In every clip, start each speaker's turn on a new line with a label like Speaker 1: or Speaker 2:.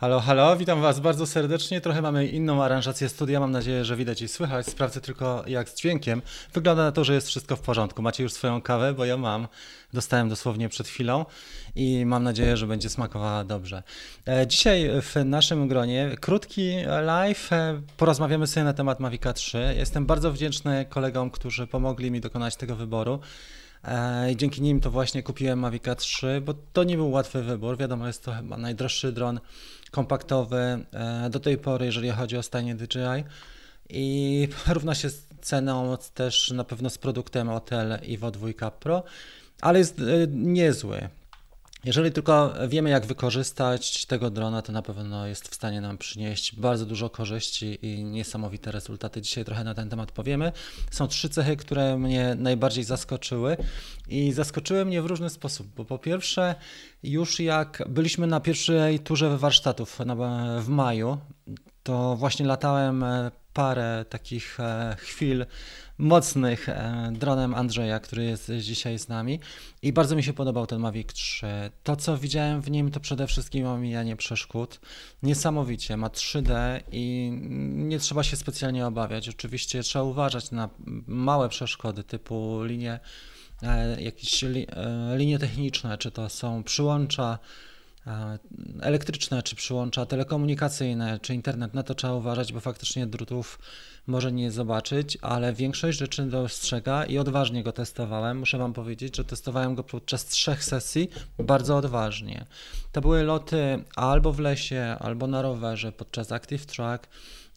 Speaker 1: Halo, halo, witam Was bardzo serdecznie. Trochę mamy inną aranżację studia. Mam nadzieję, że widać i słychać. Sprawdzę tylko jak z dźwiękiem. Wygląda na to, że jest wszystko w porządku. Macie już swoją kawę, bo ja mam. Dostałem dosłownie przed chwilą i mam nadzieję, że będzie smakowała dobrze. E, dzisiaj w naszym gronie krótki live. E, porozmawiamy sobie na temat Mavica 3. Jestem bardzo wdzięczny kolegom, którzy pomogli mi dokonać tego wyboru. E, I dzięki nim to właśnie kupiłem Mavica 3, bo to nie był łatwy wybór. Wiadomo, jest to chyba najdroższy dron kompaktowy e, do tej pory, jeżeli chodzi o stanie DJI. I równa się z ceną też na pewno z produktem Otel Evo 2 Pro, ale jest e, niezły. Jeżeli tylko wiemy, jak wykorzystać tego drona, to na pewno jest w stanie nam przynieść bardzo dużo korzyści i niesamowite rezultaty. Dzisiaj trochę na ten temat powiemy. Są trzy cechy, które mnie najbardziej zaskoczyły i zaskoczyły mnie w różny sposób, bo po pierwsze, już jak byliśmy na pierwszej turze warsztatów w maju, to właśnie latałem e, parę takich e, chwil mocnych e, dronem Andrzeja, który jest dzisiaj z nami i bardzo mi się podobał ten Mavic 3. To, co widziałem w nim, to przede wszystkim omijanie przeszkód. Niesamowicie, ma 3D i nie trzeba się specjalnie obawiać. Oczywiście trzeba uważać na małe przeszkody typu linie, e, jakieś linie techniczne, czy to są przyłącza, elektryczne, czy przyłącza telekomunikacyjne, czy internet, na to trzeba uważać, bo faktycznie drutów może nie zobaczyć, ale większość rzeczy dostrzega i odważnie go testowałem. Muszę Wam powiedzieć, że testowałem go podczas trzech sesji bardzo odważnie. To były loty albo w lesie, albo na rowerze podczas Active Track,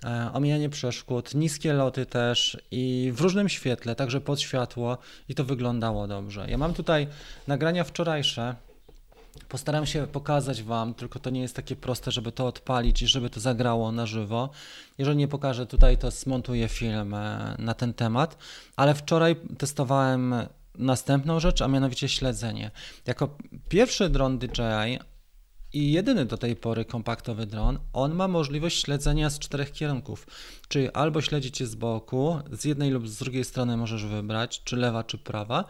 Speaker 1: e, omijanie przeszkód, niskie loty też i w różnym świetle, także pod światło i to wyglądało dobrze. Ja mam tutaj nagrania wczorajsze, Postaram się pokazać Wam, tylko to nie jest takie proste, żeby to odpalić i żeby to zagrało na żywo. Jeżeli nie pokażę tutaj, to smontuję film e, na ten temat. Ale wczoraj testowałem następną rzecz, a mianowicie śledzenie. Jako pierwszy dron DJI i jedyny do tej pory kompaktowy dron, on ma możliwość śledzenia z czterech kierunków. Czyli albo śledzicie z boku, z jednej lub z drugiej strony możesz wybrać, czy lewa, czy prawa,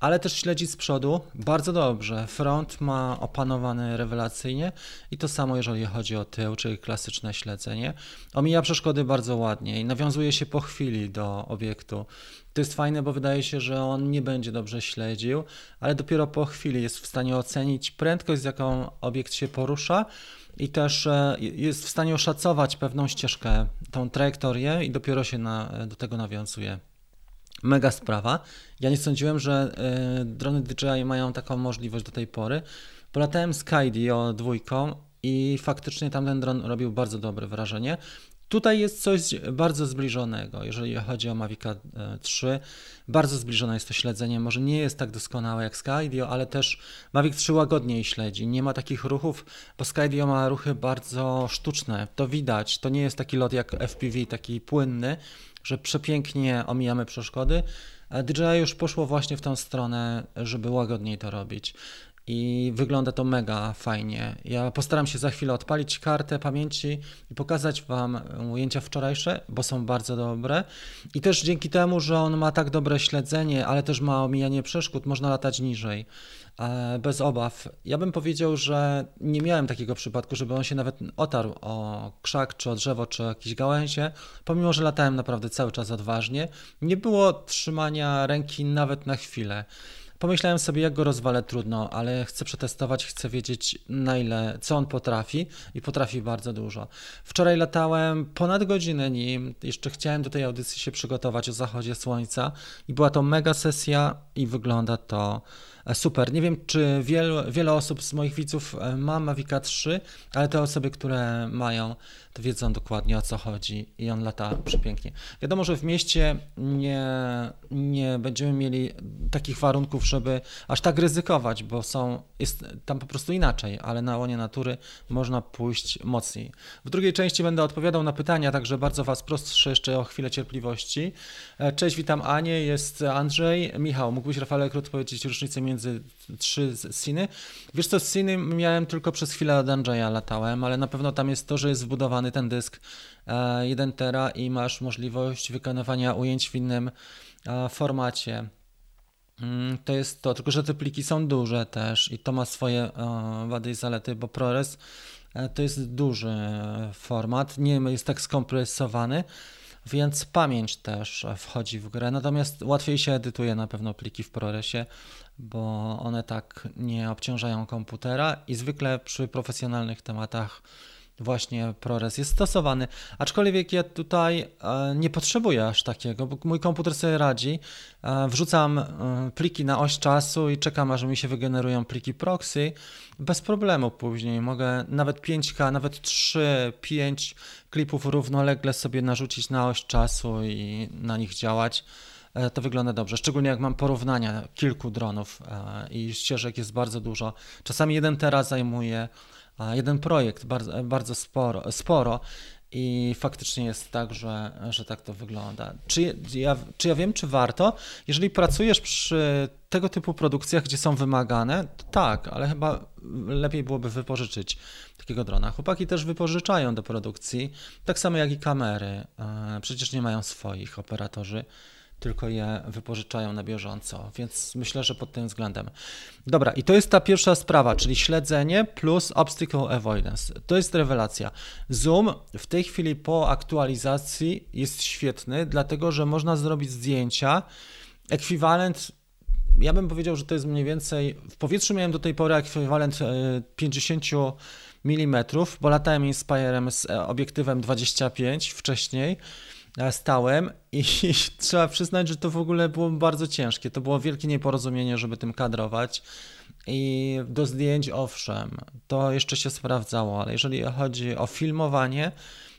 Speaker 1: ale też śledzi z przodu bardzo dobrze. Front ma opanowany rewelacyjnie i to samo jeżeli chodzi o tył, czyli klasyczne śledzenie. Omija przeszkody bardzo ładnie i nawiązuje się po chwili do obiektu. To jest fajne, bo wydaje się, że on nie będzie dobrze śledził, ale dopiero po chwili jest w stanie ocenić prędkość, z jaką obiekt się porusza i też e, jest w stanie oszacować pewną ścieżkę, tą trajektorię i dopiero się na, do tego nawiązuje. Mega sprawa. Ja nie sądziłem, że y, drony DJI mają taką możliwość do tej pory. Polatałem Skydio dwójką i faktycznie tamten dron robił bardzo dobre wrażenie. Tutaj jest coś bardzo zbliżonego, jeżeli chodzi o Mavica 3. E, bardzo zbliżone jest to śledzenie. Może nie jest tak doskonałe jak Skydio, ale też Mavic 3 łagodniej śledzi. Nie ma takich ruchów, bo Skydio ma ruchy bardzo sztuczne. To widać. To nie jest taki lot jak FPV, taki płynny, że przepięknie omijamy przeszkody. DJI już poszło właśnie w tą stronę, żeby łagodniej to robić i wygląda to mega fajnie. Ja postaram się za chwilę odpalić kartę pamięci i pokazać Wam ujęcia wczorajsze, bo są bardzo dobre. I też dzięki temu, że on ma tak dobre śledzenie, ale też ma omijanie przeszkód, można latać niżej, e, bez obaw. Ja bym powiedział, że nie miałem takiego przypadku, żeby on się nawet otarł o krzak, czy o drzewo, czy jakieś gałęzie, pomimo, że latałem naprawdę cały czas odważnie. Nie było trzymania ręki nawet na chwilę. Pomyślałem sobie, jak go rozwalę, trudno, ale chcę przetestować, chcę wiedzieć na ile, co on potrafi i potrafi bardzo dużo. Wczoraj latałem ponad godzinę nim, jeszcze chciałem do tej audycji się przygotować o zachodzie słońca i była to mega sesja i wygląda to E, super. Nie wiem, czy wielu, wiele osób z moich widzów e, ma Mavica 3, ale te osoby, które mają, to wiedzą dokładnie o co chodzi i on lata przepięknie. Wiadomo, że w mieście nie, nie będziemy mieli takich warunków, żeby aż tak ryzykować, bo są, jest tam po prostu inaczej, ale na łonie natury można pójść mocniej. W drugiej części będę odpowiadał na pytania, także bardzo Was proszę jeszcze o chwilę cierpliwości. E, cześć, witam Anię, jest Andrzej. Michał, mógłbyś Rafale krótko powiedzieć różnicę między trzy Siny. Wiesz co, z Siny miałem tylko przez chwilę od Andrzeja latałem, ale na pewno tam jest to, że jest ten dysk 1 e, tera i masz możliwość wykonywania ujęć w innym e, formacie. Mm, to jest to, tylko że te pliki są duże też i to ma swoje e, wady i zalety, bo ProRes to jest duży format, nie jest tak skompresowany, więc pamięć też wchodzi w grę. Natomiast łatwiej się edytuje na pewno pliki w ProResie, bo one tak nie obciążają komputera i zwykle przy profesjonalnych tematach właśnie ProRes jest stosowany. Aczkolwiek ja tutaj e, nie potrzebuję aż takiego, bo mój komputer sobie radzi. E, wrzucam e, pliki na oś czasu i czekam, aż mi się wygenerują pliki proxy. Bez problemu później mogę nawet 5K, nawet 3, 5 klipów równolegle sobie narzucić na oś czasu i na nich działać to wygląda dobrze. Szczególnie jak mam porównania kilku dronów i ścieżek jest bardzo dużo. Czasami jeden teraz zajmuje jeden projekt bardzo, bardzo sporo, sporo i faktycznie jest tak, że, że tak to wygląda. Czy ja, czy ja wiem, czy warto? Jeżeli pracujesz przy tego typu produkcjach, gdzie są wymagane, to tak, ale chyba lepiej byłoby wypożyczyć takiego drona. Chłopaki też wypożyczają do produkcji, tak samo jak i kamery. E, przecież nie mają swoich operatorzy tylko je wypożyczają na bieżąco, więc myślę, że pod tym względem. Dobra, i to jest ta pierwsza sprawa, czyli śledzenie plus obstacle avoidance. To jest rewelacja. Zoom w tej chwili po aktualizacji jest świetny, dlatego że można zrobić zdjęcia ekwiwalent ja bym powiedział, że to jest mniej więcej. W powietrzu miałem do tej pory ekwiwalent 50 e, mm, bo latałem Inspirem z e, obiektywem 25 wcześniej stałem i trzeba przyznać, że to w ogóle było bardzo ciężkie. To było wielkie nieporozumienie, żeby tym kadrować. I do zdjęć, owszem, to jeszcze się sprawdzało, ale jeżeli chodzi o filmowanie,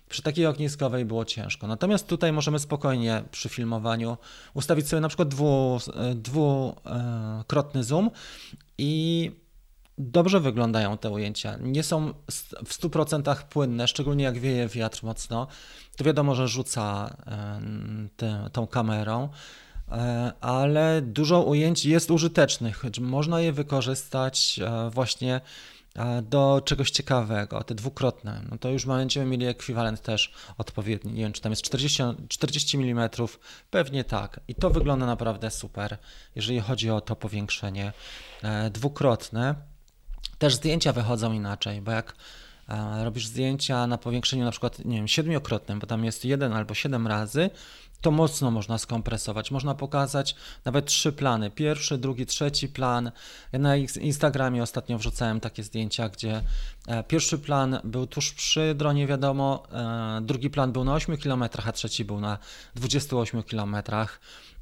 Speaker 1: przy takiej ogniskowej było ciężko. Natomiast tutaj możemy spokojnie przy filmowaniu ustawić sobie na przykład dwu, dwukrotny zoom i dobrze wyglądają te ujęcia. Nie są w 100% płynne, szczególnie jak wieje wiatr mocno. To wiadomo, że rzuca tę, tą kamerą, e, ale dużo ujęć jest użytecznych. Można je wykorzystać e, właśnie e, do czegoś ciekawego, te dwukrotne, no to już będziemy mieli ekwiwalent też odpowiedni. Nie wiem, czy tam jest 40, 40 mm, pewnie tak. I to wygląda naprawdę super, jeżeli chodzi o to powiększenie dwukrotne. Też zdjęcia wychodzą inaczej, bo jak e, robisz zdjęcia na powiększeniu na przykład, nie wiem, siedmiokrotnym, bo tam jest jeden albo siedem razy, to mocno można skompresować. Można pokazać nawet trzy plany. Pierwszy, drugi, trzeci plan. Ja na Instagramie ostatnio wrzucałem takie zdjęcia, gdzie e, pierwszy plan był tuż przy dronie, wiadomo, e, drugi plan był na 8 km, a trzeci był na 28 km.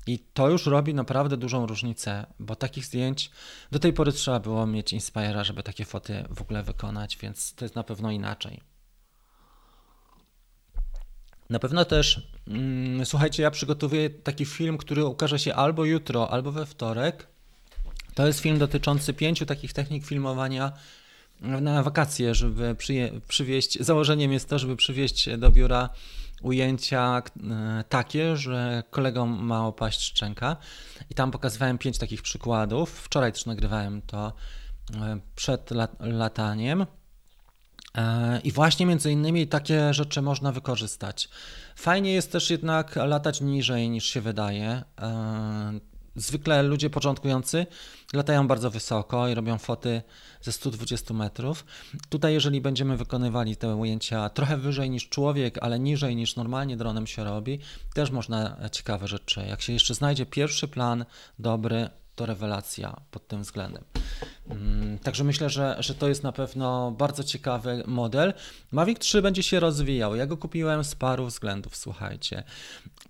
Speaker 1: I to już robi naprawdę dużą różnicę, bo takich zdjęć do tej pory trzeba było mieć Inspira, żeby takie foty w ogóle wykonać, więc to jest na pewno inaczej. Na pewno też, mm, słuchajcie, ja przygotowuję taki film, który ukaże się albo jutro, albo we wtorek. To jest film dotyczący pięciu takich technik filmowania na wakacje, żeby przywieźć. Założeniem jest to, żeby przywieźć do biura ujęcia e, takie, że kolegom ma opaść szczęka. I tam pokazywałem pięć takich przykładów. Wczoraj też nagrywałem to e, przed lataniem. E, I właśnie między innymi takie rzeczy można wykorzystać. Fajnie jest też jednak latać niżej niż się wydaje. Zwykle ludzie początkujący latają bardzo wysoko i robią foty ze 120 metrów. Tutaj, jeżeli będziemy wykonywali te ujęcia trochę wyżej niż człowiek, ale niżej niż normalnie dronem się robi, też można ciekawe rzeczy. Jak się jeszcze znajdzie pierwszy plan dobry, to rewelacja pod tym względem. Mm, także myślę, że, że to jest na pewno bardzo ciekawy model. Mavic 3 będzie się rozwijał. Ja go kupiłem z paru względów, słuchajcie.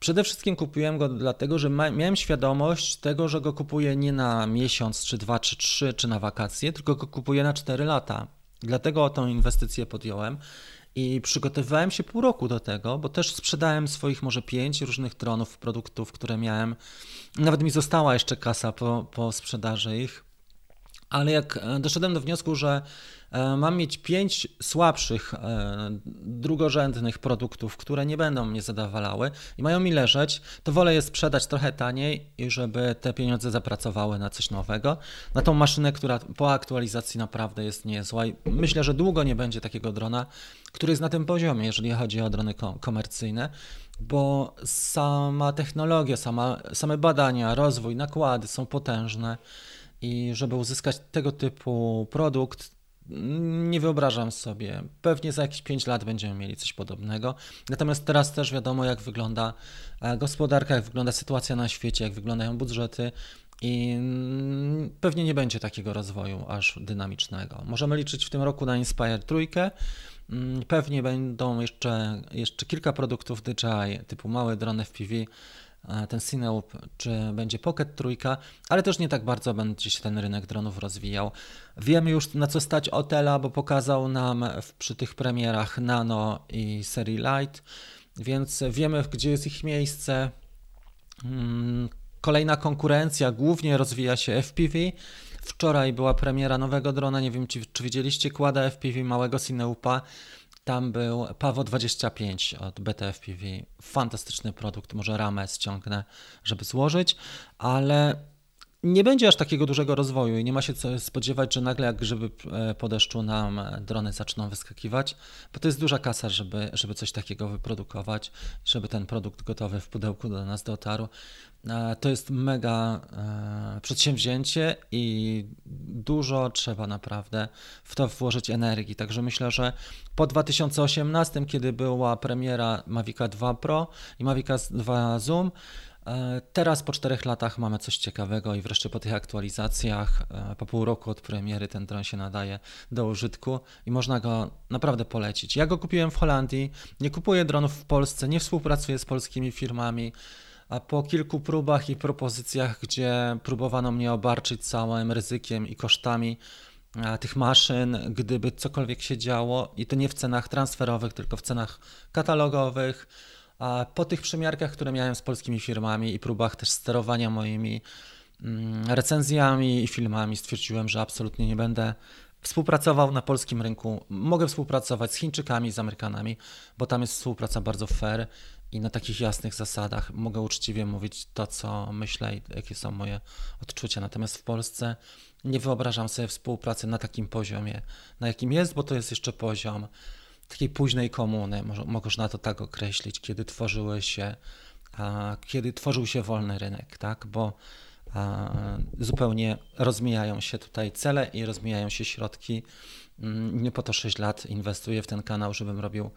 Speaker 1: Przede wszystkim kupiłem go dlatego, że miałem świadomość tego, że go kupuję nie na miesiąc, czy dwa, czy trzy, czy na wakacje, tylko go kupuję na 4 lata. Dlatego tą inwestycję podjąłem. I przygotowywałem się pół roku do tego, bo też sprzedałem swoich może pięć różnych dronów, produktów, które miałem. Nawet mi została jeszcze kasa po, po sprzedaży ich. Ale jak e, doszedłem do wniosku, że e, mam mieć pięć słabszych, e, drugorzędnych produktów, które nie będą mnie zadowalały i mają mi leżeć, to wolę je sprzedać trochę taniej i żeby te pieniądze zapracowały na coś nowego. Na tą maszynę, która po aktualizacji naprawdę jest niezła i myślę, że długo nie będzie takiego drona, który jest na tym poziomie, jeżeli chodzi o drony komercyjne, bo sama technologia, sama, same badania, rozwój, nakłady są potężne i żeby uzyskać tego typu produkt, Nie wyobrażam sobie. Pewnie za jakieś 5 lat będziemy mieli coś podobnego. Natomiast teraz też wiadomo, jak wygląda e, gospodarka, jak wygląda sytuacja na świecie, jak wyglądają budżety. I pewnie nie będzie takiego rozwoju aż dynamicznego. Możemy liczyć w tym roku na Inspire trójkę. Mm, pewnie będą jeszcze, jeszcze kilka produktów DJI typu małe drony FPV, ten Cineup, czy będzie Pocket trójka, ale też nie tak bardzo będzie się ten rynek dronów rozwijał. Wiemy już na co stać Otela, bo pokazał nam przy tych premierach Nano i serii Light, więc wiemy gdzie jest ich miejsce. Mm, kolejna konkurencja głównie rozwija się FPV. Wczoraj była premiera nowego drona, nie wiem czy, czy widzieliście, kłada FPV małego Cineupa. Tam był Pawo 25 od BTFPV. Fantastyczny produkt, może ramę ściągnę, żeby złożyć, ale nie będzie aż takiego dużego rozwoju i nie ma się co spodziewać, że nagle jak grzyby e, po deszczu nam drony zaczną wyskakiwać, bo to jest duża kasa, żeby, żeby coś takiego wyprodukować, żeby ten produkt gotowy w pudełku do nas dotarł. E, to jest mega e, przedsięwzięcie i dużo trzeba naprawdę w to włożyć energii. Także myślę, że po 2018, kiedy była premiera Mavica 2 Pro i Mavica 2 Zoom, e, Teraz po czterech latach mamy coś ciekawego i wreszcie po tych aktualizacjach, po pół roku od premiery ten dron się nadaje do użytku i można go naprawdę polecić. Ja go kupiłem w Holandii, nie kupuję dronów w Polsce, nie współpracuję z polskimi firmami. A po kilku próbach i propozycjach, gdzie próbowano mnie obarczyć całym ryzykiem i kosztami tych maszyn, gdyby cokolwiek się działo, i to nie w cenach transferowych, tylko w cenach katalogowych, a po tych przymiarkach, które miałem z polskimi firmami i próbach też sterowania moimi mm, recenzjami i filmami, stwierdziłem, że absolutnie nie będę współpracował na polskim rynku. Mogę współpracować z Chińczykami, z Amerykanami, bo tam jest współpraca bardzo fair i na takich jasnych zasadach mogę uczciwie mówić to, co myślę i jakie są moje odczucia. Natomiast w Polsce nie wyobrażam sobie współpracy na takim poziomie, na jakim jest, bo to jest jeszcze poziom takiej późnej komuny, można to tak określić, kiedy tworzyły się, kiedy tworzył się wolny rynek, tak? Bo zupełnie rozmijają się tutaj cele i rozmijają się środki. Mm, nie po to 6 lat inwestuję w ten kanał, żebym robił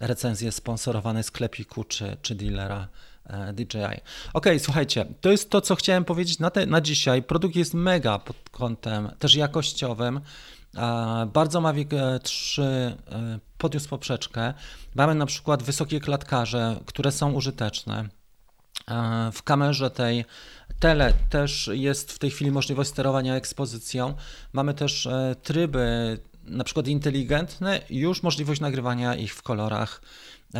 Speaker 1: recenzje sponsorowane sklepiku czy, czy dealera e, DJI. Ok, słuchajcie, to jest to, co chciałem powiedzieć na, te, na dzisiaj. Produkt jest mega pod kątem też jakościowym. Bardzo Mavic 3 e, e, podniósł poprzeczkę. Mamy na przykład wysokie klatkarze, które są użyteczne. W kamerze tej tele też jest w tej chwili możliwość sterowania ekspozycją. Mamy też tryby na przykład inteligentne, już możliwość nagrywania ich w kolorach e,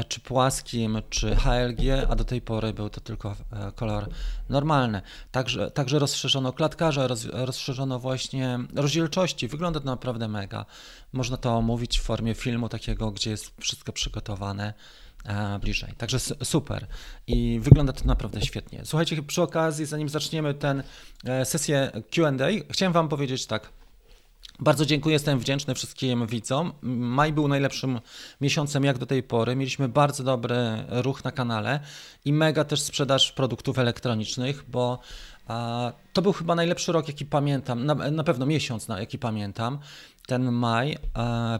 Speaker 1: czy płaskim, czy HLG, a do tej pory był to tylko e, kolor normalny. Także, także rozszerzono klatkarze, roz, rozszerzono właśnie rozdzielczości. Wygląda to naprawdę mega. Można to omówić w formie filmu takiego, gdzie jest wszystko przygotowane e, bliżej. Także super i wygląda to naprawdę świetnie. Słuchajcie, przy okazji, zanim zaczniemy tę sesję QA, chciałem Wam powiedzieć tak. Bardzo dziękuję, jestem wdzięczny wszystkim widzom. Maj był najlepszym miesiącem jak do tej pory. Mieliśmy bardzo dobry ruch na kanale i mega też sprzedaż produktów elektronicznych, bo a, to był chyba najlepszy rok, jaki pamiętam, na, na pewno miesiąc, na, jaki pamiętam. Ten maj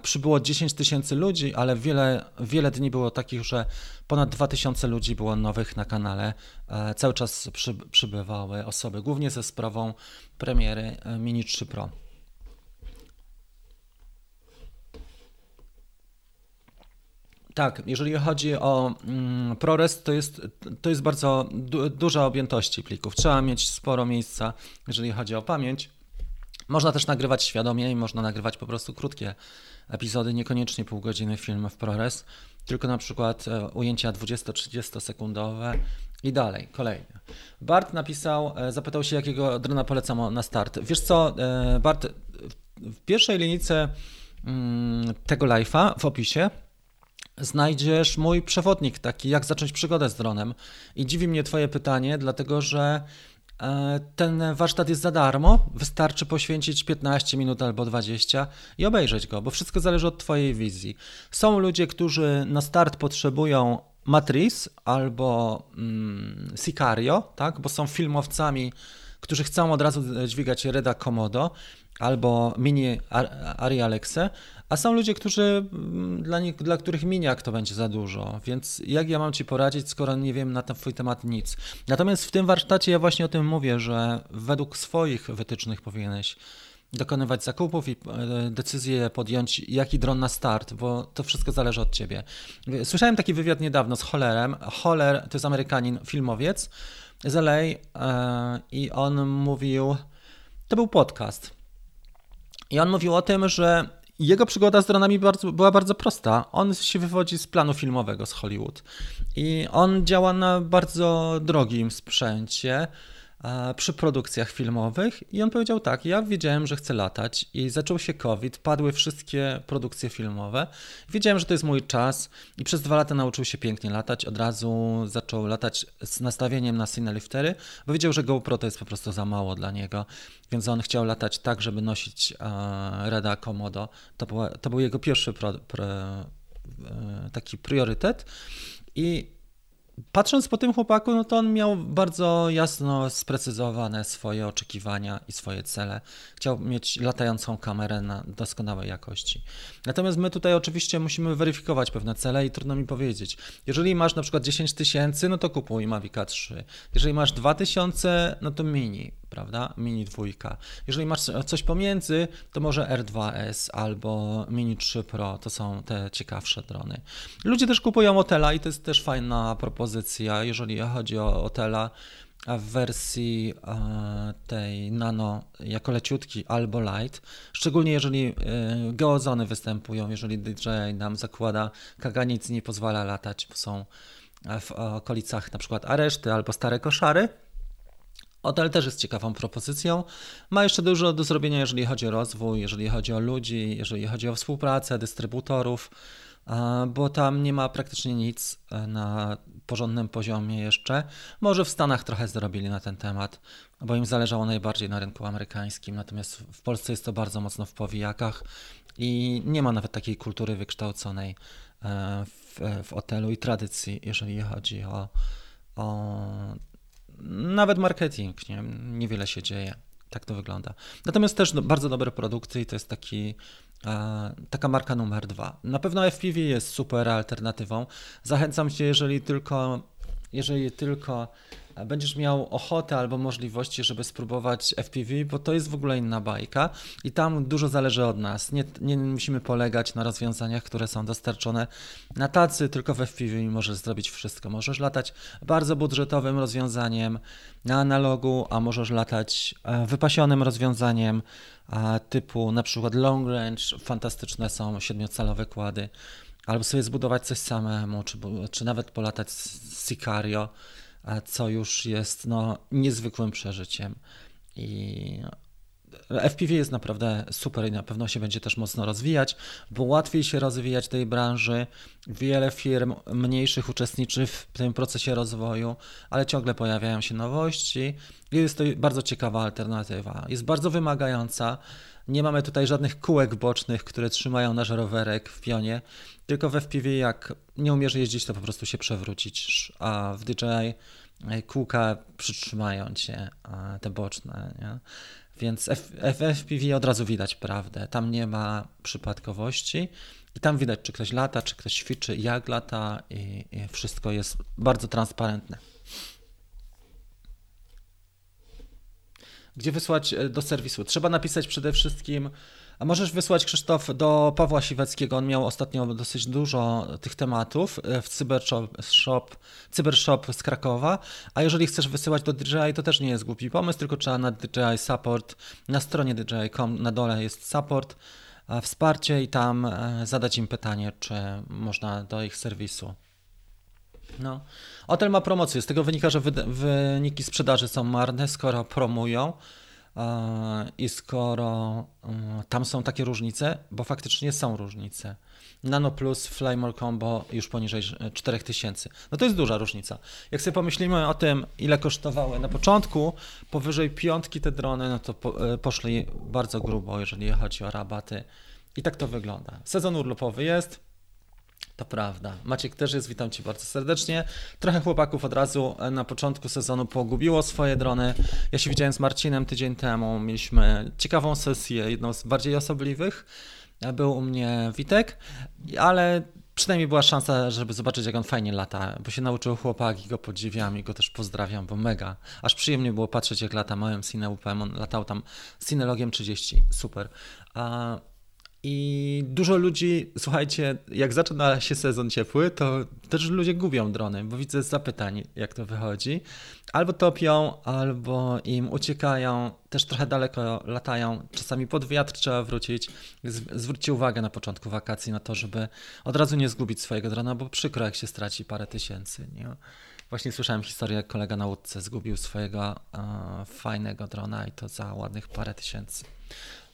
Speaker 1: przybyło 10 tysięcy ludzi, ale wiele, wiele dni było takich, że ponad 2000 ludzi było nowych na kanale. A, cały czas przy, przybywały osoby, głównie ze sprawą premiery e, Mini 3 Pro. Tak, jeżeli chodzi o mm, ProRes, to jest, to jest bardzo du duża objętości plików. Trzeba mieć sporo miejsca, jeżeli chodzi o pamięć. Można też nagrywać świadomie i można nagrywać po prostu krótkie epizody, niekoniecznie pół godziny film w ProRes, tylko na przykład e, ujęcia 20-30 sekundowe i dalej, kolejne. Bart napisał, e, zapytał się, jakiego drona polecam na start. Wiesz co, e, Bart, w pierwszej linijce mm, tego live'a w opisie znajdziesz mój przewodnik taki, jak zacząć przygodę z dronem. I dziwi mnie Twoje pytanie, dlatego że e, ten warsztat jest za darmo, wystarczy poświęcić 15 minut albo 20 i obejrzeć go, bo wszystko zależy od Twojej wizji. Są ludzie, którzy na start potrzebują Matrice albo mm, Sicario, tak? bo są filmowcami, którzy chcą od razu dźwigać Reda Komodo albo mini Ari Alexa, a są ludzie, którzy, mm, dla, nie, dla których miniak to będzie za dużo, więc jak ja mam Ci poradzić, skoro nie wiem na ten Twój temat nic. Natomiast w tym warsztacie ja właśnie o tym mówię, że według swoich wytycznych powinieneś dokonywać zakupów i e, decyzję podjąć, jaki dron na start, bo to wszystko zależy od ciebie. Słyszałem taki wywiad niedawno z Hollerem. Holler to jest Amerykanin, filmowiec z LA e, i on mówił, to był podcast. I on mówił o tym, że jego przygoda z dronami bardzo, była bardzo prosta. On się wywodzi z planu filmowego z Hollywood i on działa na bardzo drogim sprzęcie przy produkcjach filmowych i on powiedział tak, ja wiedziałem, że chcę latać i zaczął się COVID, padły wszystkie produkcje filmowe. Wiedziałem, że to jest mój czas i przez dwa lata nauczył się pięknie latać. Od razu zaczął latać z nastawieniem na cineliftery, bo wiedział, że GoPro to jest po prostu za mało dla niego, więc on chciał latać tak, żeby nosić Reda Komodo. To, to był jego pierwszy pro, pro, e, taki priorytet i Patrząc po tym chłopaku, no to on miał bardzo jasno sprecyzowane swoje oczekiwania i swoje cele. Chciał mieć latającą kamerę na doskonałej jakości. Natomiast my tutaj oczywiście musimy weryfikować pewne cele i trudno mi powiedzieć. Jeżeli masz na przykład 10 tysięcy, no to kupuj Mavic 3. Jeżeli masz 2000, no to mini prawda? Mini dwójka. Jeżeli masz coś pomiędzy, to może R2S albo Mini 3 Pro, to są te ciekawsze drony. Ludzie też kupują Otela i to jest też fajna propozycja, jeżeli chodzi o Otela w wersji e, tej nano jako leciutki albo light, szczególnie jeżeli e, geozony występują, jeżeli DJI nam zakłada, kaganic nie pozwala latać, bo są w okolicach na przykład areszty albo stare koszary, Hotel też jest ciekawą propozycją. Ma jeszcze dużo do zrobienia, jeżeli chodzi o rozwój, jeżeli chodzi o ludzi, jeżeli chodzi o współpracę, dystrybutorów, bo tam nie ma praktycznie nic e, na porządnym poziomie jeszcze. Może w Stanach trochę zrobili na ten temat, bo im zależało najbardziej na rynku amerykańskim, natomiast w Polsce jest to bardzo mocno w powijakach i nie ma nawet takiej kultury wykształconej e, w, w hotelu i tradycji, jeżeli chodzi o, o nawet marketing, nie? niewiele się dzieje. Tak to wygląda. Natomiast też bardzo dobre produkty i to jest taki, taka marka numer dwa. Na pewno FPV jest super alternatywą. Zachęcam cię, jeżeli tylko, jeżeli tylko będziesz miał ochotę albo możliwości, żeby spróbować FPV, bo to jest w ogóle inna bajka i tam dużo zależy od nas. Nie, nie musimy polegać na rozwiązaniach, które są dostarczone na tacy, tylko w FPV możesz zrobić wszystko. Możesz latać bardzo budżetowym rozwiązaniem na analogu, a możesz latać e, wypasionym rozwiązaniem typu na przykład long range, fantastyczne są siedmiocalowe kłady, albo sobie zbudować coś samemu, czy, czy nawet polatać z Sicario co już jest no, niezwykłym przeżyciem. I FPV jest naprawdę super i na pewno się będzie też mocno rozwijać, bo łatwiej się rozwijać tej branży. Wiele firm mniejszych uczestniczy w tym procesie rozwoju, ale ciągle pojawiają się nowości. Jest to bardzo ciekawa alternatywa. Jest bardzo wymagająca. Nie mamy tutaj żadnych kółek bocznych, które trzymają nasz rowerek w pionie, tylko w FPV jak nie umiesz jeździć, to po prostu się przewrócić, a w DJI e, kółka przytrzymają cię, te boczne, nie? Więc w FPV od razu widać prawdę. Tam nie ma przypadkowości i tam widać, czy ktoś lata, czy ktoś ćwiczy, jak lata i, i wszystko jest bardzo transparentne. Gdzie wysłać e, do serwisu? Trzeba napisać przede wszystkim a możesz wysłać, Krzysztof, do Pawła Siweckiego. On miał ostatnio dosyć dużo tych tematów e, w Cybershop, Cybershop z Krakowa. A jeżeli chcesz wysyłać do DJI, to też nie jest głupi pomysł, tylko trzeba na DJI Support, na stronie DJI.com na dole jest support, wsparcie i tam e, zadać im pytanie, czy można do ich serwisu. No. Hotel ma promocję. Z tego wynika, że wyniki sprzedaży są marne, skoro promują. I skoro mm, tam są takie różnice, bo faktycznie są różnice. Nano Plus, Flymore Combo już poniżej 4000. No to jest duża różnica. Jak sobie pomyślimy o tym, ile kosztowały na początku, powyżej piątki te drony, no to e, poszli bardzo grubo, jeżeli chodzi o rabaty. I tak to wygląda. Sezon urlopowy jest, To prawda. Maciek też jest, witam Cię bardzo serdecznie. Trochę chłopaków od razu e, na początku sezonu pogubiło swoje drony. Ja się widziałem z Marcinem tydzień temu, mieliśmy ciekawą sesję, jedną z bardziej osobliwych. E, był u mnie Witek, ale przynajmniej była szansa, żeby zobaczyć, jak on fajnie lata, bo się nauczył chłopak i go podziwiam i go też pozdrawiam, bo mega. Aż przyjemnie było patrzeć, jak lata małym Cineupem. On latał tam Cinelogiem 30. Super. A i dużo ludzi, słuchajcie, jak zaczyna się sezon ciepły, to też ludzie gubią drony, bo widzę zapytań, jak to wychodzi. Albo topią, albo im uciekają, też trochę daleko latają. Czasami pod wiatr trzeba wrócić. Zwróćcie uwagę na początku wakacji na to, żeby od razu nie zgubić swojego drona, bo przykro, jak się straci parę tysięcy. Nie? Właśnie słyszałem historię, jak kolega na łódce zgubił swojego e, fajnego drona i to za ładnych parę tysięcy.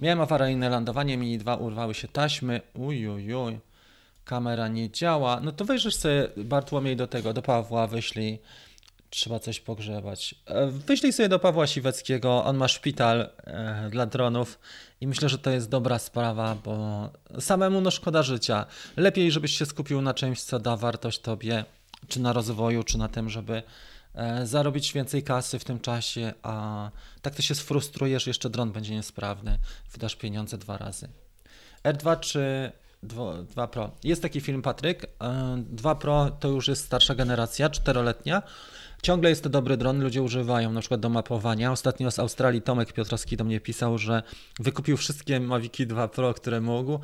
Speaker 1: Miałem awaryjne lądowanie, Mini 2 urwały się taśmy. Ujujuj, kamera nie działa. No to wejrzysz sobie, Bartłomiej, do tego, do Pawła, wyślij. Trzeba coś pogrzebać. E, wyślij sobie do Pawła Siweckiego, on ma szpital e, dla dronów i myślę, że to jest dobra sprawa, bo samemu no szkoda życia. Lepiej, żebyś się skupił na czymś, co da wartość tobie, czy na rozwoju, czy na tym, żeby zarobić więcej kasy w tym czasie, a tak to się sfrustrujesz, jeszcze dron będzie niesprawny, wydasz pieniądze dwa razy. R2 czy 2 Pro. Jest taki film, Patryk. 2 e, Pro to już jest starsza generacja, czteroletnia. Ciągle jest to dobry dron, ludzie używają na przykład do mapowania. Ostatnio z Australii Tomek Piotrowski do mnie pisał, że wykupił wszystkie Maviki 2 Pro, które mógł,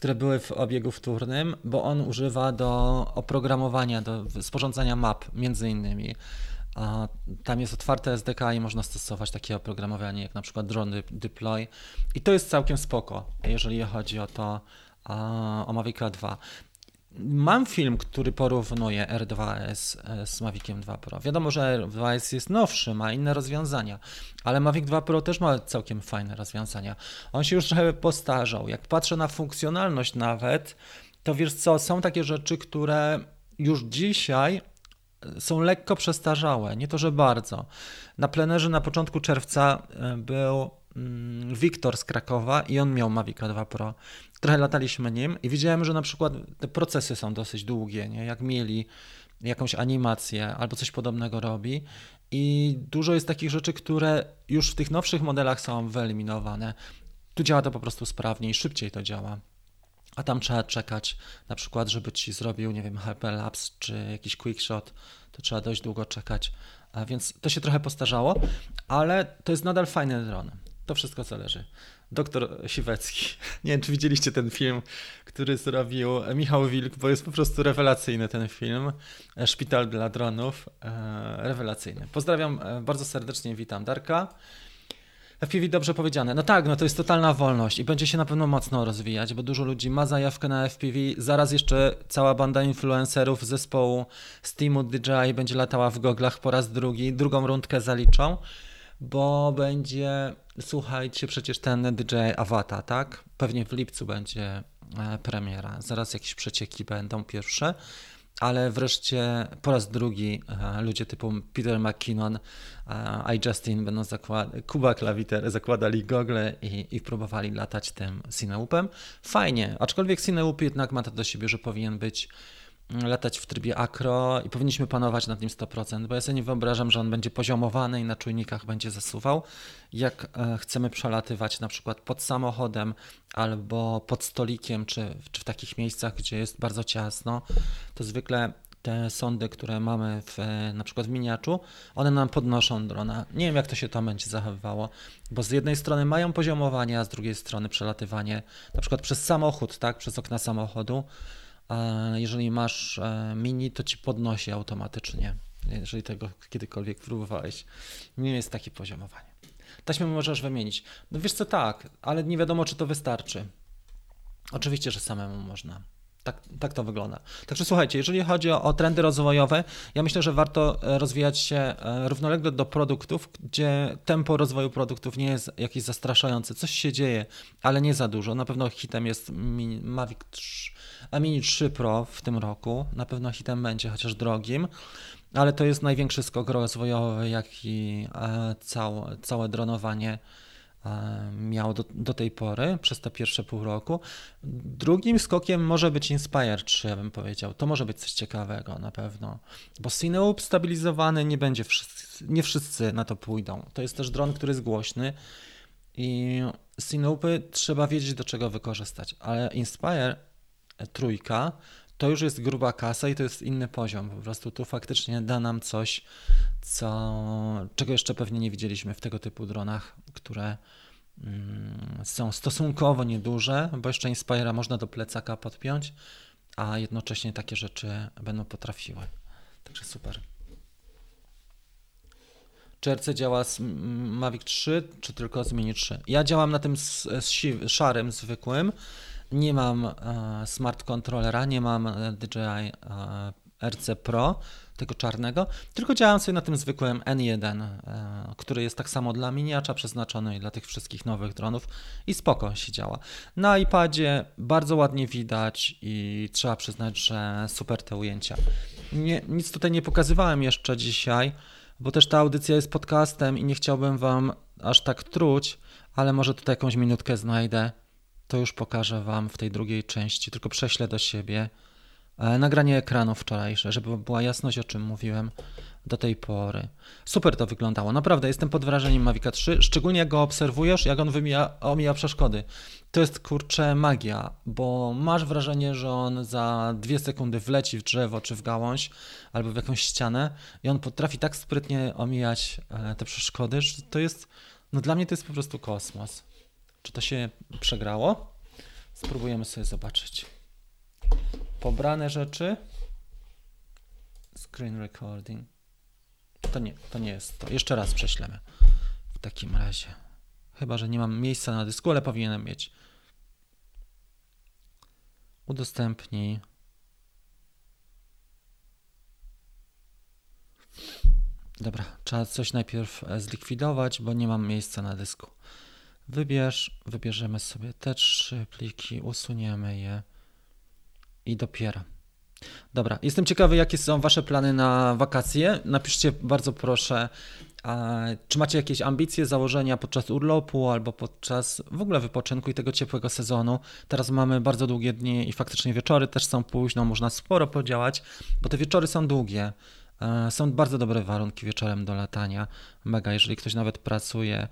Speaker 1: które były w obiegu wtórnym, bo on używa do oprogramowania, do sporządzania map między innymi. A tam jest otwarte SDK i można stosować takie oprogramowanie jak na przykład drone deploy i to jest całkiem spoko, jeżeli chodzi o to, o Mavic 2. Mam film, który porównuje R2S z Maviciem 2 Pro. Wiadomo, że R2S jest nowszy, ma inne rozwiązania, ale Mavic 2 Pro też ma całkiem fajne rozwiązania. On się już trochę postarzał. Jak patrzę na funkcjonalność nawet, to wiesz co, są takie rzeczy, które już dzisiaj są lekko przestarzałe, nie to, że bardzo. Na plenerze na początku czerwca e, był mm, Wiktor z Krakowa i on miał Mavic 2 Pro. Trochę lataliśmy nim i widziałem, że na przykład te procesy są dosyć długie, nie? jak mieli jakąś animację albo coś podobnego robi i dużo jest takich rzeczy, które już w tych nowszych modelach są wyeliminowane. Tu działa to po prostu sprawniej, szybciej to działa a tam trzeba czekać, na przykład, żeby ci zrobił, nie wiem, Hyperlapse czy jakiś quickshot, to trzeba dość długo czekać, a więc to się trochę postarzało, ale to jest nadal fajny dron. To wszystko zależy. Doktor Siwecki. Nie wiem, czy widzieliście ten film, który zrobił Michał Wilk, bo jest po prostu rewelacyjny ten film. Szpital dla dronów. E, rewelacyjny. Pozdrawiam e, bardzo serdecznie, witam Darka. FPV dobrze powiedziane. No tak, no to jest totalna wolność i będzie się na pewno mocno rozwijać, bo dużo ludzi ma zajawkę na FPV. Zaraz jeszcze cała banda influencerów zespołu Steamu DJI będzie latała w goglach po raz drugi. Drugą rundkę zaliczą, bo będzie, słuchajcie, przecież ten DJI Avata, tak? Pewnie w lipcu będzie e, premiera. Zaraz jakieś przecieki będą pierwsze ale wreszcie po raz drugi e, ludzie typu Peter McKinnon, e, i Justin będą zakładać, Kuba Klawiter zakładali gogle i, i próbowali latać tym Cineupem. Fajnie, aczkolwiek Cineup jednak ma to do siebie, że powinien być latać w trybie akro i powinniśmy panować nad nim 100%, bo ja sobie nie wyobrażam, że on będzie poziomowany i na czujnikach będzie zasuwał. Jak e, chcemy przelatywać na przykład pod samochodem albo pod stolikiem, czy, czy w takich miejscach, gdzie jest bardzo ciasno, to zwykle te sondy, które mamy w, na przykład w miniaczu, one nam podnoszą drona. Nie wiem, jak to się tam będzie zachowywało, bo z jednej strony mają poziomowanie, a z drugiej strony przelatywanie na przykład przez samochód, tak, przez okna samochodu, jeżeli masz e, mini, to ci podnosi automatycznie, jeżeli tego kiedykolwiek próbowałeś. Nie jest takie poziomowanie. Taśmę możesz wymienić. No wiesz co, tak, ale nie wiadomo, czy to wystarczy. Oczywiście, że samemu można. Tak, tak to wygląda. Także słuchajcie, jeżeli chodzi o, o, trendy rozwojowe, ja myślę, że warto e, rozwijać się e, równolegle do produktów, gdzie tempo rozwoju produktów nie jest jakieś zastraszające. Coś się dzieje, ale nie za dużo. Na pewno hitem jest Mavic 3, a Mini 3 Pro w tym roku. Na pewno hitem będzie, chociaż drogim. Ale to jest największy skok rozwojowy, jaki e, całe, całe dronowanie e, miał do, do, tej pory, przez te pierwsze pół roku. Drugim skokiem może być Inspire 3, ja bym powiedział. To może być coś ciekawego na pewno, bo Cineoop stabilizowany nie będzie, wszyscy, nie wszyscy na to pójdą. To jest też dron, który jest głośny i Cineoopy trzeba wiedzieć do czego wykorzystać, ale Inspire trójka to już jest gruba kasa i to jest inny poziom. Po prostu tu faktycznie da nam coś, co, czego jeszcze pewnie nie widzieliśmy w tego typu dronach, które mm, są stosunkowo nieduże, bo jeszcze Inspira można do plecaka podpiąć, a jednocześnie takie rzeczy będą potrafiły. Także super. Czy RC działa z Mavic 3, czy tylko z Mini 3? Ja działam na tym z, z szarym, zwykłym, nie mam e, smart controllera, nie mam e, DJI e, RC Pro, tego czarnego, tylko działam sobie na tym zwykłym N1, który jest tak samo dla miniacza przeznaczony i dla tych wszystkich nowych dronów i spoko się działa. Na iPadzie bardzo ładnie widać i trzeba przyznać, że super te ujęcia. Nie, nic tutaj nie pokazywałem jeszcze dzisiaj, bo też ta audycja jest podcastem i nie chciałbym Wam aż tak truć, ale może tutaj jakąś minutkę znajdę to już pokażę Wam w tej drugiej części, tylko prześlę do siebie e, nagranie ekranu wczorajsze, żeby była jasność, o czym mówiłem do tej pory. Super to wyglądało, naprawdę jestem pod wrażeniem Mavica 3, szczególnie jak go obserwujesz, jak on wymija, omija przeszkody. To jest kurczę magia, bo masz wrażenie, że on za dwie sekundy wleci w drzewo czy w gałąź albo w jakąś ścianę i on potrafi tak sprytnie omijać e, te przeszkody, że to jest, no dla mnie to jest po prostu kosmos. Czy to się przegrało? Spróbujemy sobie zobaczyć. Pobrane rzeczy. Screen recording. To nie, to nie jest to. Jeszcze raz prześlemy. W takim razie. Chyba, że nie mam miejsca na dysku, ale powinienem mieć. Udostępnij. Dobra, trzeba coś najpierw zlikwidować, bo nie mam miejsca na dysku. Wybierz, wybierzemy sobie te trzy pliki, usuniemy je i dopiero. Dobra, jestem ciekawy, jakie są Wasze plany na wakacje. Napiszcie bardzo proszę, czy macie jakieś ambicje, założenia podczas urlopu albo podczas w ogóle wypoczynku i tego ciepłego sezonu. Teraz mamy bardzo długie dni i faktycznie wieczory też są późno, można sporo podziałać, bo te wieczory są długie. E, są bardzo dobre warunki wieczorem do latania. Mega, jeżeli ktoś nawet pracuje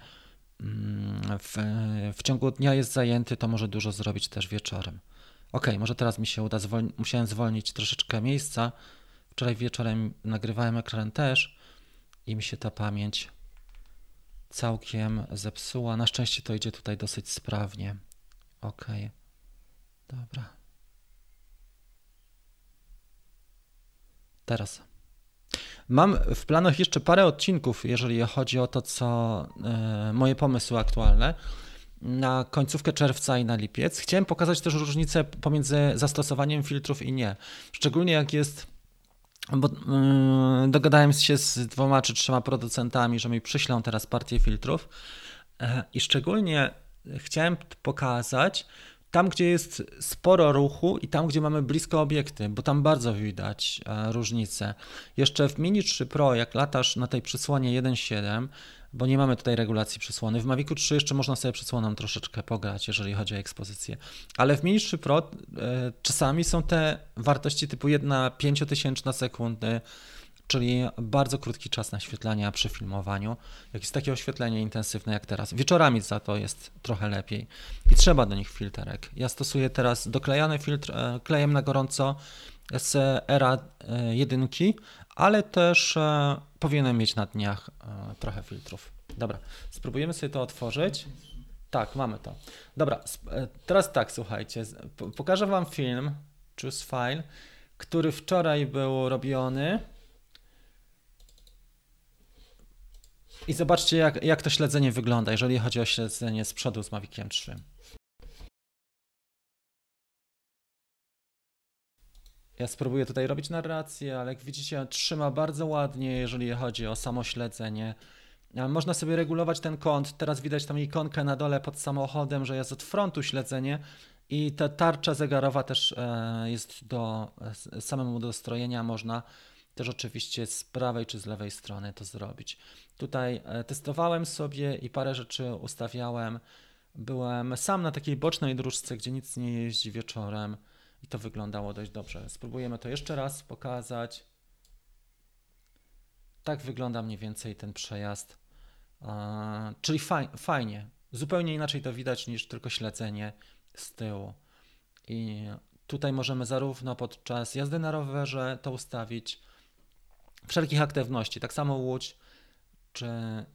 Speaker 1: w, w ciągu dnia jest zajęty, to może dużo zrobić też wieczorem. Ok, może teraz mi się uda, musiałem zwolnić troszeczkę miejsca. Wczoraj wieczorem nagrywałem ekran też i mi się ta pamięć całkiem zepsuła. Na szczęście to idzie tutaj dosyć sprawnie. Ok, dobra. Teraz. Mam w planach jeszcze parę odcinków, jeżeli chodzi o to, co y, moje pomysły aktualne. Na końcówkę czerwca i na lipiec. Chciałem pokazać też różnicę pomiędzy zastosowaniem filtrów i nie. Szczególnie jak jest bo yy, dogadałem się z dwoma czy trzema producentami, że mi przyślą teraz partię filtrów yy, i szczególnie chciałem pokazać, tam, gdzie jest sporo ruchu i tam, gdzie mamy blisko obiekty, bo tam bardzo widać e, różnice. Jeszcze w Mini 3 Pro, jak latasz na tej przysłonie 1.7, bo nie mamy tutaj regulacji przysłony, w Mavicu 3 jeszcze można sobie przysłoną troszeczkę pograć, jeżeli chodzi o ekspozycję. Ale w Mini 3 Pro e, czasami są te wartości typu 1 5000 sekundy, czyli bardzo krótki czas naświetlania przy filmowaniu. Jak jest takie oświetlenie intensywne jak teraz. Wieczorami za to jest trochę lepiej i trzeba do nich filterek. Ja stosuję teraz doklejany filtr e, klejem na gorąco z ERA e, jedynki, ale też e, powinienem mieć na dniach trochę filtrów. Dobra, spróbujemy sobie to otworzyć. Tak, mamy to. Dobra, teraz tak, słuchajcie, pokażę Wam film, choose file, który wczoraj był robiony I zobaczcie, jak, jak to śledzenie wygląda, jeżeli chodzi o śledzenie z przodu z Maviciem 3. Ja spróbuję tutaj robić narrację, ale jak widzicie, trzyma bardzo ładnie, jeżeli chodzi o samo śledzenie. Można sobie regulować ten kąt. Teraz widać tam ikonkę na dole pod samochodem, że jest od frontu śledzenie i ta tarcza zegarowa też e, jest do e, samemu do strojenia można też oczywiście z prawej czy z lewej strony to zrobić. Tutaj e, testowałem sobie i parę rzeczy ustawiałem. Byłem sam na takiej bocznej dróżce, gdzie nic nie jeździ wieczorem i to wyglądało dość dobrze. Spróbujemy to jeszcze raz pokazać. Tak wygląda mniej więcej ten przejazd. Czyli fajnie. Zupełnie inaczej to widać niż tylko śledzenie z tyłu. I tutaj możemy zarówno podczas jazdy na rowerze to ustawić, wszelkich aktywności, tak samo łódź, czy e,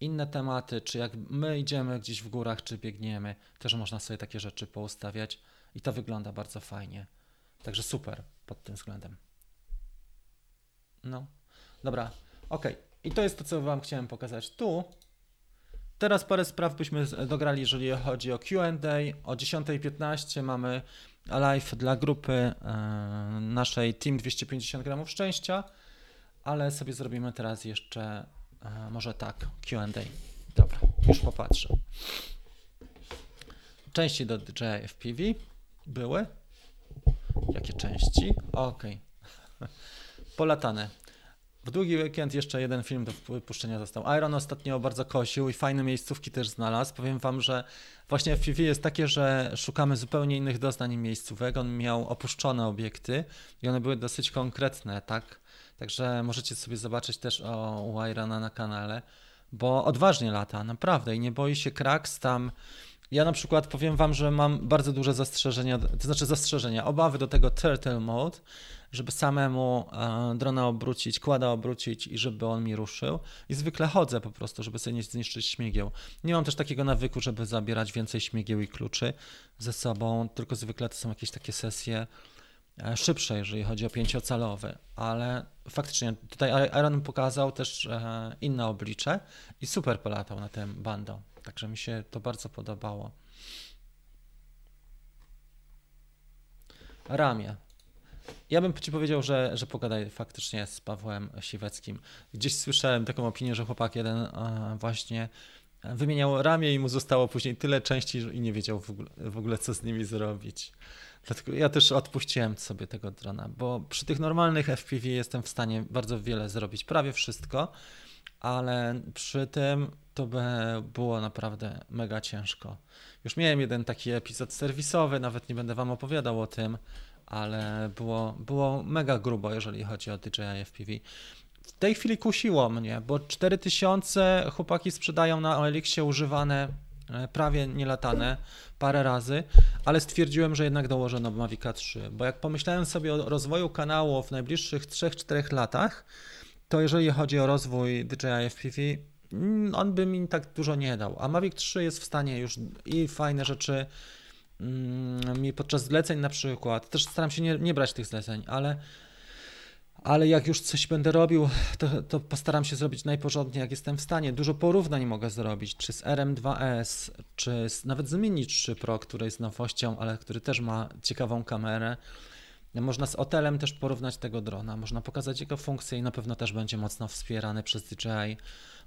Speaker 1: inne tematy, czy jak my idziemy gdzieś w górach, czy biegniemy, też można sobie takie rzeczy poustawiać i to wygląda bardzo fajnie. Także super pod tym względem. No, dobra, ok. I to jest to, co Wam chciałem pokazać tu. Teraz parę spraw byśmy dograli, jeżeli chodzi o QA. O 10.15 mamy live dla grupy e, naszej Team 250 gramów szczęścia, ale sobie zrobimy teraz jeszcze e, może tak QA. Dobra, już popatrzę. Części do DJI FPV były. Jakie części? Ok. Polatane. W długi weekend jeszcze jeden film do wypuszczenia został. Iron ostatnio bardzo kosił i fajne miejscówki też znalazł. Powiem wam, że właśnie FPV jest takie, że szukamy zupełnie innych doznań miejscówek. On miał opuszczone obiekty i one były dosyć konkretne, tak? Także możecie sobie zobaczyć też o, u Irona na kanale, bo odważnie lata, naprawdę i nie boi się kraks tam ja na przykład powiem Wam, że mam bardzo duże zastrzeżenia, to znaczy zastrzeżenia, obawy do tego turtle mode, żeby samemu e, drona obrócić, kłada obrócić i żeby on mi ruszył. I zwykle chodzę po prostu, żeby sobie nie zniszczyć śmigieł. Nie mam też takiego nawyku, żeby zabierać więcej śmigieł i kluczy ze sobą, tylko zwykle to są jakieś takie sesje szybsze, jeżeli chodzi o pięciocalowy, ale faktycznie tutaj Iron pokazał też e, inne oblicze i super polatał na tym bandą. Także mi się to bardzo podobało. Ramię. Ja bym ci powiedział, że, że pogadaj faktycznie z Pawłem Siweckim. Gdzieś słyszałem taką opinię, że chłopak jeden właśnie wymieniał ramię i mu zostało później tyle części i nie wiedział w ogóle, w ogóle co z nimi zrobić. Dlatego ja też odpuściłem sobie tego drona, bo przy tych normalnych FPV jestem w stanie bardzo wiele zrobić, prawie wszystko, ale przy tym to by było naprawdę mega ciężko. Już miałem jeden taki epizod serwisowy, nawet nie będę wam opowiadał o tym, ale było, było mega grubo, jeżeli chodzi o DJI FPV. W tej chwili kusiło mnie, bo 4000 chłopaki sprzedają na OLX-ie używane, prawie nielatane, parę razy, ale stwierdziłem, że jednak dołożę na Mavic 3, bo jak pomyślałem sobie o rozwoju kanału w najbliższych 3-4 latach, to jeżeli chodzi o rozwój DJI FPV, mm, on by mi tak dużo nie dał. A Mavic 3 jest w stanie już i fajne rzeczy mm, mi podczas zleceń na przykład, też staram się nie, nie brać tych zleceń, ale, ale jak już coś będę robił, to, to postaram się zrobić najporządniej, jak jestem w stanie. Dużo porównań mogę zrobić, czy z RM2S, czy z, nawet z Mini 3 Pro, który jest nowością, ale który też ma ciekawą kamerę. Można z Otelem też porównać tego drona, można pokazać jego funkcje i na pewno też będzie mocno wspierany przez DJI,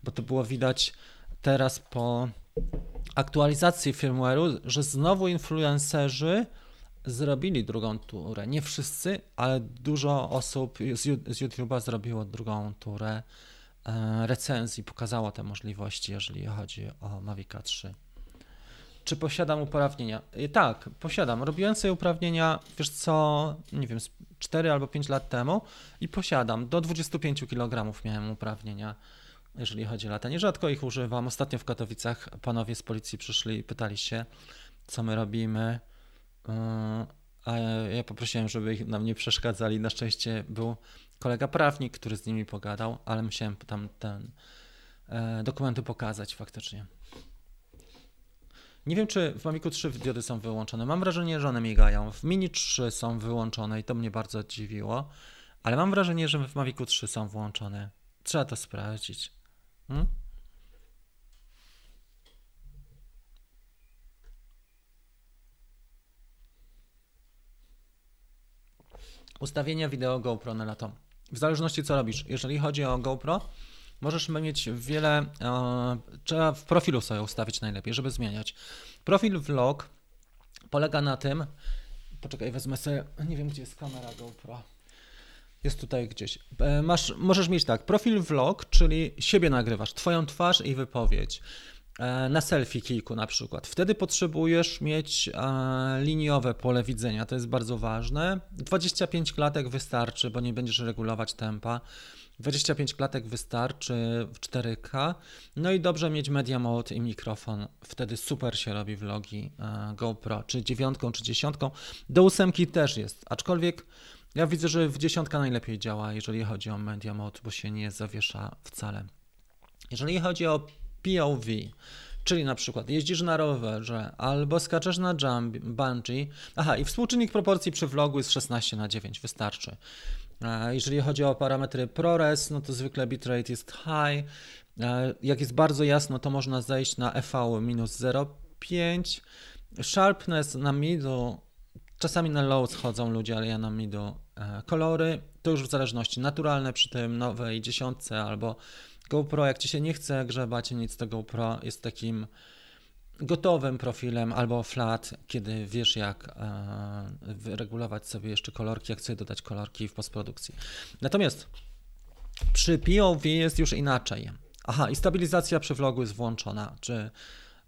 Speaker 1: bo to było widać teraz po aktualizacji firmware'u, że znowu influencerzy zrobili drugą turę. Nie wszyscy, ale dużo osób z YouTube'a zrobiło drugą turę e, recenzji, pokazało te możliwości, jeżeli chodzi o Mavic 3 czy posiadam uprawnienia? Tak, posiadam. Robiłem sobie uprawnienia, wiesz co, nie wiem, 4 albo 5 lat temu i posiadam. Do 25 kg miałem uprawnienia, jeżeli chodzi o latanie. Rzadko ich używam. Ostatnio w Katowicach panowie z policji przyszli i pytali się, co my robimy. A ja poprosiłem, żeby nam nie przeszkadzali. Na szczęście był kolega prawnik, który z nimi pogadał, ale musiałem tam ten e, dokumenty pokazać faktycznie. Nie wiem, czy w Mamiku 3 diody są wyłączone. Mam wrażenie, że one migają. W Mini 3 są wyłączone i to mnie bardzo dziwiło, ale mam wrażenie, że w Mavicu 3 są włączone. Trzeba to sprawdzić. Hmm? Ustawienia wideo GoPro na lato. W zależności co robisz. Jeżeli chodzi o GoPro, możesz mieć wiele, e, trzeba w profilu sobie ustawić najlepiej, żeby zmieniać. Profil vlog polega na tym, poczekaj, wezmę sobie, nie wiem gdzie jest kamera GoPro. Jest tutaj gdzieś. E, masz, możesz mieć tak, profil vlog, czyli siebie nagrywasz, twoją twarz i wypowiedź. E, na selfie kilku na przykład. Wtedy potrzebujesz mieć e, liniowe pole widzenia, to jest bardzo ważne. 25 klatek wystarczy, bo nie będziesz regulować tempa. 25 klatek wystarczy w 4K. No i dobrze mieć media mode i mikrofon. Wtedy super się robi vlogi e, GoPro, czy dziewiątką, czy dziesiątką. Do ósemki też jest, aczkolwiek ja widzę, że w dziesiątka najlepiej działa, jeżeli chodzi o media mode, bo się nie zawiesza wcale. Jeżeli chodzi o POV, czyli na przykład jeździsz na rowerze albo skaczesz na jump, bungee. Aha, i współczynnik proporcji przy vlogu jest 16 na 9, wystarczy. Jeżeli chodzi o parametry ProRes, no to zwykle bitrate jest high. Jak jest bardzo jasno, to można zejść na EV minus 0,5. Sharpness na middle, czasami na low schodzą ludzie, ale ja na middle. E, kolory to już w zależności. Naturalne przy tym nowej dziesiątce albo GoPro, jak ci się nie chce grzebać nic, to GoPro jest takim gotowym profilem albo flat, kiedy wiesz jak e, regulować sobie jeszcze kolorki, jak sobie dodać kolorki w postprodukcji. Natomiast przy POV jest już inaczej. Aha, i stabilizacja przy vlogu jest włączona, czy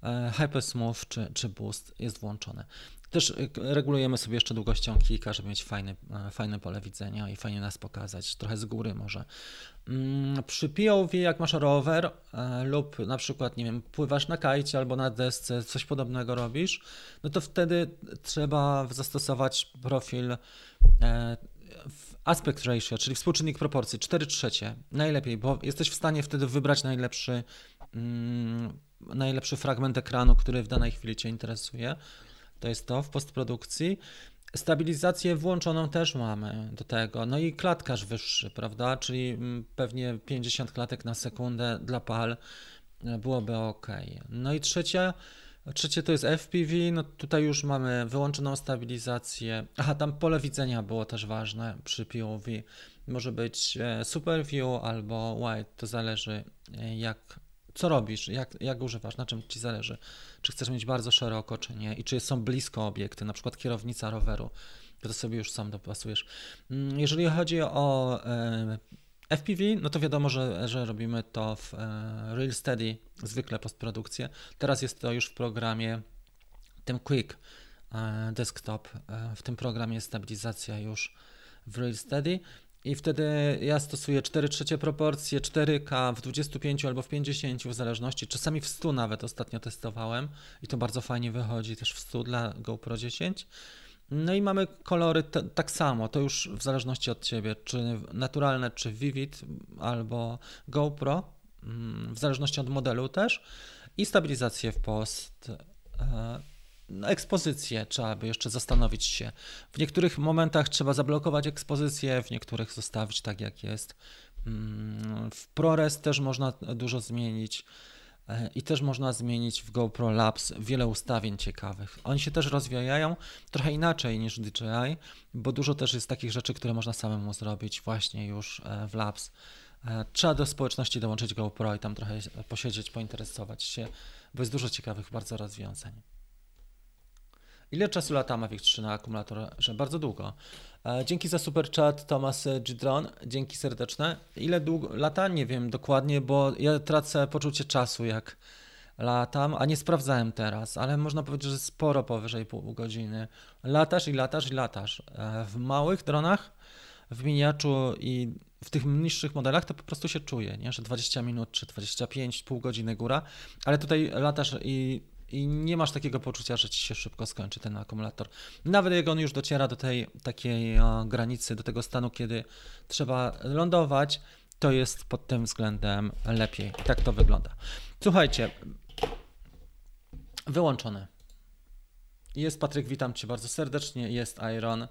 Speaker 1: e, Hypersmooth, czy, czy Boost jest włączone. Też y, regulujemy sobie jeszcze długością kika, żeby mieć fajne, fajne pole widzenia i fajnie nas pokazać, trochę z góry może. Mm, przy POV, jak masz rower e, lub na przykład, nie wiem, pływasz na kajcie albo na desce, coś podobnego robisz, no to wtedy trzeba zastosować profil e, aspect ratio, czyli współczynnik proporcji 4 trzecie, najlepiej, bo jesteś w stanie wtedy wybrać najlepszy, mm, najlepszy fragment ekranu, który w danej chwili Cię interesuje. To jest to w postprodukcji. Stabilizację włączoną też mamy do tego. No i klatkarz wyższy, prawda? Czyli mm, pewnie 50 klatek na sekundę dla PAL e, byłoby ok. No i trzecia, trzecie to jest FPV. No tutaj już mamy wyłączoną stabilizację. Aha, tam pole widzenia było też ważne przy POV. Może być e, Super View albo Wide, to zależy e, jak co robisz, jak, jak używasz, na czym ci zależy. Czy chcesz mieć bardzo szeroko, czy nie, i czy są blisko obiekty, na przykład kierownica roweru, to sobie już sam dopasujesz. Mm, jeżeli chodzi o e, FPV, no to wiadomo, że, że robimy to w e, Real Steady, zwykle postprodukcję. Teraz jest to już w programie tym Quick e, Desktop. W tym programie jest stabilizacja już w Real Steady. I wtedy ja stosuję 4 trzecie proporcje, 4K w 25 albo w 50 w zależności, czasami w 100 nawet ostatnio testowałem i to bardzo fajnie wychodzi też w 100 dla GoPro 10. No i mamy kolory tak samo, to już w zależności od Ciebie, czy naturalne, czy Vivid albo GoPro, mm, w zależności od modelu też i stabilizację w post. E, ekspozycję trzeba by jeszcze zastanowić się. W niektórych momentach trzeba zablokować ekspozycję, w niektórych zostawić tak jak jest. Mm, w ProRes też można dużo zmienić e, i też można zmienić w GoPro Labs wiele ustawień ciekawych. Oni się też rozwijają trochę inaczej niż DJI, bo dużo też jest takich rzeczy, które można samemu zrobić właśnie już e, w Labs. E, trzeba do społeczności dołączyć GoPro i tam trochę posiedzieć, pointeresować się, bo jest dużo ciekawych bardzo rozwiązań. Ile czasu lata Mavic 3 na akumulatorze? Bardzo długo. E, dzięki za super chat Tomas Gidron, dzięki serdeczne. Ile długo lata? Nie wiem dokładnie, bo ja tracę poczucie czasu jak latam, a nie sprawdzałem teraz, ale można powiedzieć, że sporo powyżej pół godziny. Latasz i latasz i latasz. E, w małych dronach, w miniaczu i w tych niższych modelach to po prostu się czuje, nie? że 20 minut czy 25, pół godziny góra, ale tutaj latasz i i nie masz takiego poczucia, że ci się szybko skończy ten akumulator. Nawet jak on już dociera do tej takiej granicy, do tego stanu, kiedy trzeba lądować, to jest pod tym względem lepiej. Tak to wygląda. Słuchajcie, wyłączone. Jest Patryk, witam Cię bardzo serdecznie. Jest Iron.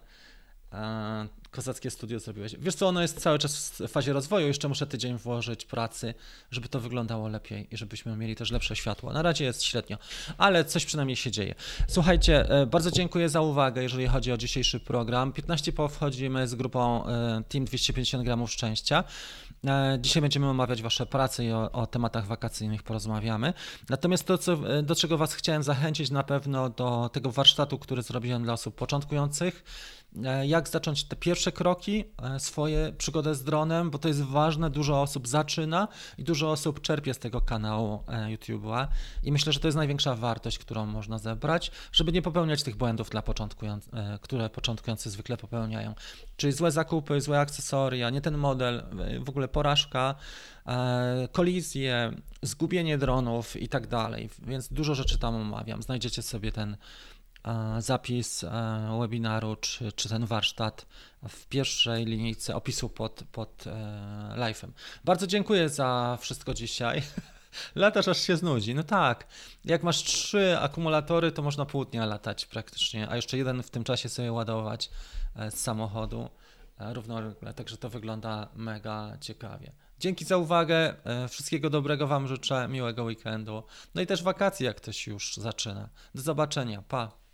Speaker 1: E, kozackie studio zrobiłeś. Wiesz co, ono jest cały czas w fazie rozwoju, jeszcze muszę tydzień włożyć pracy, żeby to wyglądało lepiej i żebyśmy mieli też lepsze światło. Na razie jest średnio, ale coś przynajmniej się dzieje. Słuchajcie, e, bardzo dziękuję za uwagę, jeżeli chodzi o dzisiejszy program. 15 po wchodzimy z grupą e, Team 250 gramów szczęścia. Dzisiaj będziemy omawiać Wasze prace i o, o, tematach wakacyjnych porozmawiamy. Natomiast to, co, do czego Was chciałem zachęcić, na pewno do tego warsztatu, który zrobiłem dla osób początkujących
Speaker 2: jak zacząć te pierwsze kroki, e, swoje przygodę z dronem, bo to jest ważne, dużo osób zaczyna i dużo osób czerpie z tego kanału e, YouTube'a i myślę, że to jest największa wartość, którą można zebrać, żeby nie popełniać tych błędów, dla początkując, które początkujący zwykle popełniają. Czyli złe zakupy, złe akcesoria, nie ten model, w ogóle porażka, kolizje, zgubienie dronów i tak dalej, więc dużo rzeczy tam omawiam. Znajdziecie sobie ten zapis webinaru czy, czy ten warsztat w pierwszej linijce opisu pod, pod e, live'em. Bardzo dziękuję za wszystko dzisiaj. Latasz aż się znudzi. No tak, jak masz trzy akumulatory, to można pół dnia latać praktycznie, a jeszcze jeden w tym czasie sobie ładować e, z samochodu e, równolegle, także to wygląda mega ciekawie. Dzięki za uwagę, wszystkiego dobrego Wam życzę, miłego weekendu, no i też wakacji, jak ktoś już zaczyna. Do zobaczenia, pa!